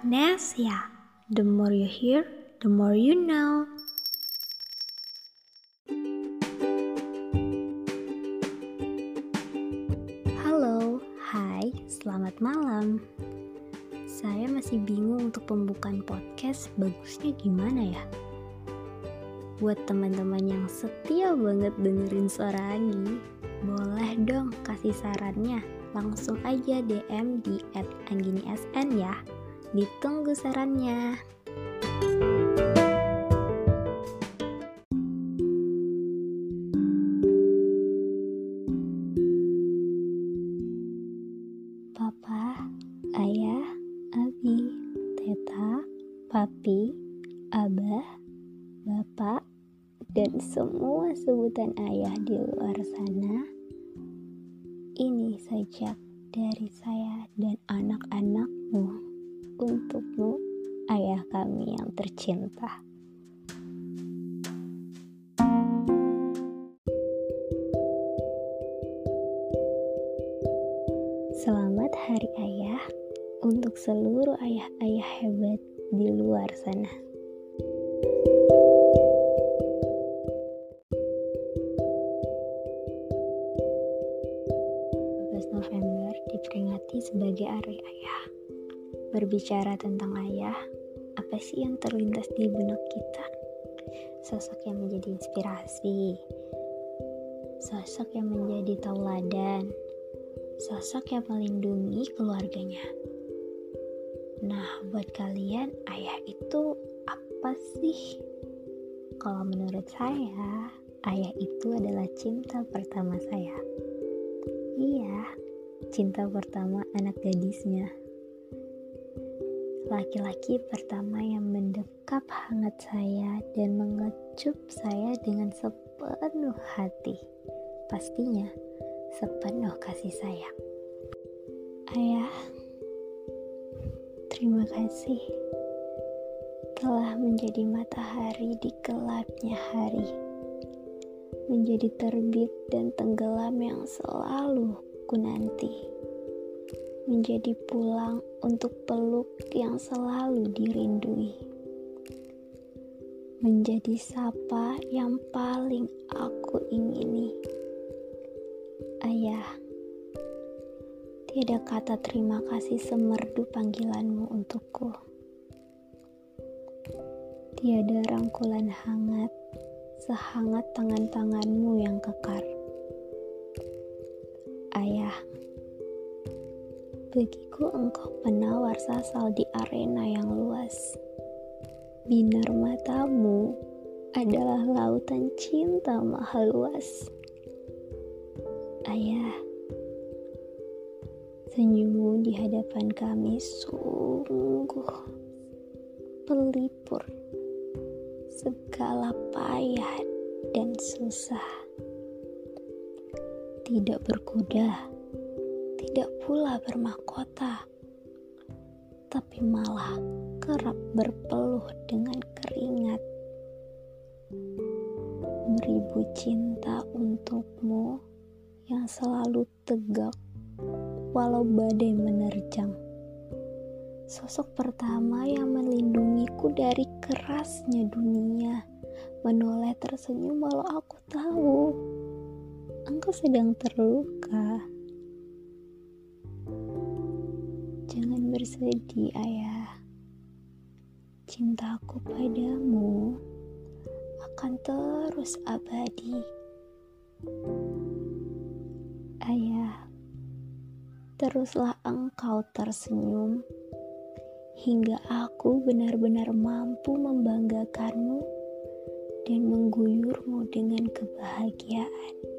Nesya. The more you hear, the more you know. Halo, hai, selamat malam. Saya masih bingung untuk pembukaan podcast bagusnya gimana ya? Buat teman-teman yang setia banget dengerin suara Anggi, boleh dong kasih sarannya. Langsung aja DM di @angginisn ya. Ditunggu sarannya. Papa, Ayah, Abi, Teta, Papi, Abah, Bapak, dan semua sebutan ayah di luar sana. Ini saja dari saya dan anak-anakmu untukmu, ayah kami yang tercinta. Selamat Hari Ayah untuk seluruh ayah-ayah hebat di luar sana. November diperingati sebagai Hari Ayah. Berbicara tentang ayah, apa sih yang terlintas di benak kita? Sosok yang menjadi inspirasi, sosok yang menjadi tauladan, sosok yang melindungi keluarganya. Nah, buat kalian, ayah itu apa sih? Kalau menurut saya, ayah itu adalah cinta pertama saya. Iya, cinta pertama anak gadisnya. Laki-laki pertama yang mendekap hangat saya dan mengecup saya dengan sepenuh hati. Pastinya sepenuh kasih sayang. Ayah, terima kasih telah menjadi matahari di gelapnya hari menjadi terbit dan tenggelam yang selalu ku nanti. Menjadi pulang untuk peluk yang selalu dirindui. Menjadi sapa yang paling aku ingini. Ayah, tiada kata terima kasih semerdu panggilanmu untukku. Tiada rangkulan hangat sehangat tangan-tanganmu yang kekar. Bagiku engkau penawar sasal di arena yang luas. Binar matamu adalah lautan cinta maha luas. Ayah, senyummu di hadapan kami sungguh pelipur segala payah dan susah. Tidak berkuda, tidak pula bermahkota, tapi malah kerap berpeluh dengan keringat. Beribu cinta untukmu yang selalu tegak walau badai menerjang sosok pertama yang melindungiku dari kerasnya dunia, menoleh tersenyum walau aku tahu engkau sedang terluka. Bersedih, ayah. Cintaku padamu akan terus abadi. Ayah, teruslah engkau tersenyum hingga aku benar-benar mampu membanggakanmu dan mengguyurmu dengan kebahagiaan.